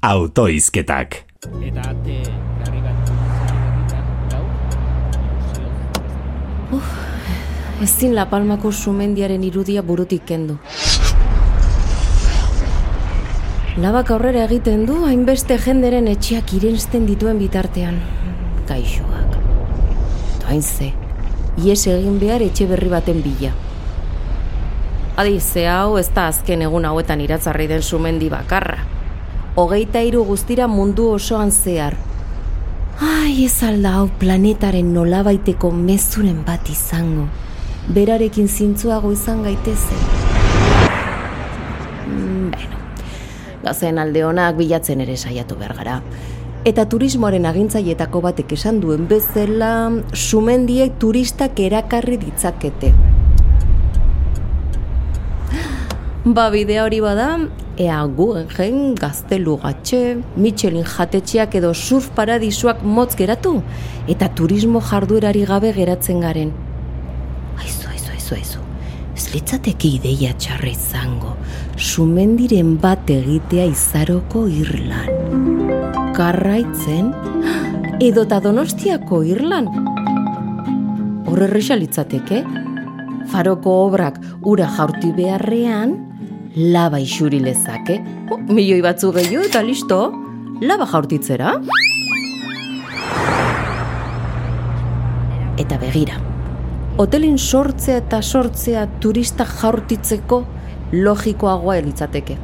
autoizketak. Eta ate garri bat Uf, ezin La Palmako sumendiaren irudia burutik kendu. Labak aurrera egiten du, hainbeste jenderen etxeak irensten dituen bitartean. Gaixoak. Toain ze, ies egin behar etxe berri baten bila. Adi, ze hau ez da azken egun hauetan iratzarri den sumendi bakarra. Hogeita hiru guztira mundu osoan zehar. Ai, ez alda hau planetaren nolabaiteko mezuren bat izango. Berarekin zintzuago izan gaitezen. Mm, Beno, gazen alde honak bilatzen ere saiatu behar gara. Eta turismoaren agintzaietako batek esan duen bezala, sumendiek turistak erakarri ditzakete. Ba, bidea hori bada, ea Guggenheim, Gaztelu Gatxe, Michelin jatetxeak edo surf paradisuak motz geratu, eta turismo jarduerari gabe geratzen garen. Aizu, aizu, aizu, aizu. Ez litzateke ideia txarra izango, sumendiren bat egitea izaroko irlan. Karraitzen, edota donostiako irlan. Horre litzateke, faroko obrak ura jaurti beharrean, laba isuri lezake. Oh, milioi batzu gehiago eta listo, laba jaurtitzera. Eta begira, hotelen sortzea eta sortzea turista jaurtitzeko logikoagoa litzateke.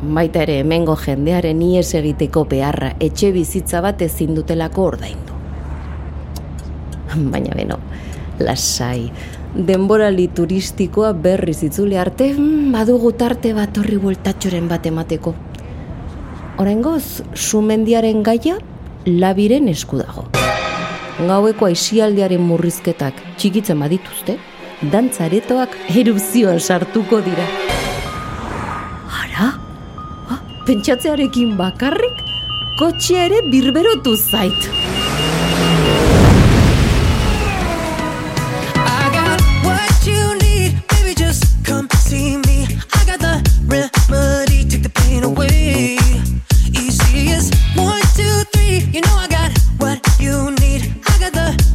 Baita ere hemengo jendearen ies egiteko beharra etxe bizitza bat ezin dutelako ordaindu. Baina beno, lasai, denborali turistikoa berriz itzule arte, mm, badugu tarte bat horri bueltatxoren bat emateko. Oraingoz, sumendiaren gaia labiren esku dago. Gaueko aisialdiaren murrizketak txikitzen badituzte, dantzaretoak erupzioan sartuko dira. Ara? Ah, pentsatzearekin bakarrik, kotxea ere birberotu zait.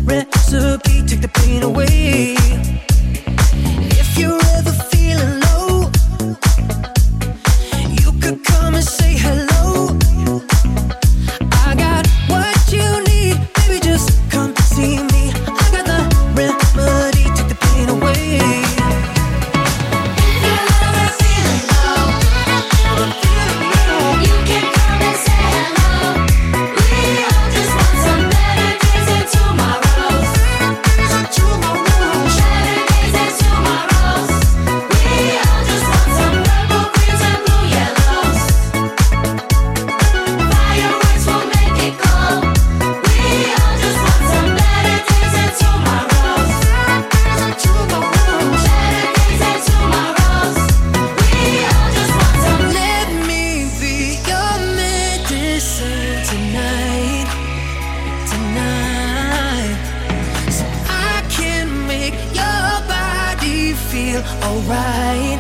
Recipe, take the pain away. feel alright.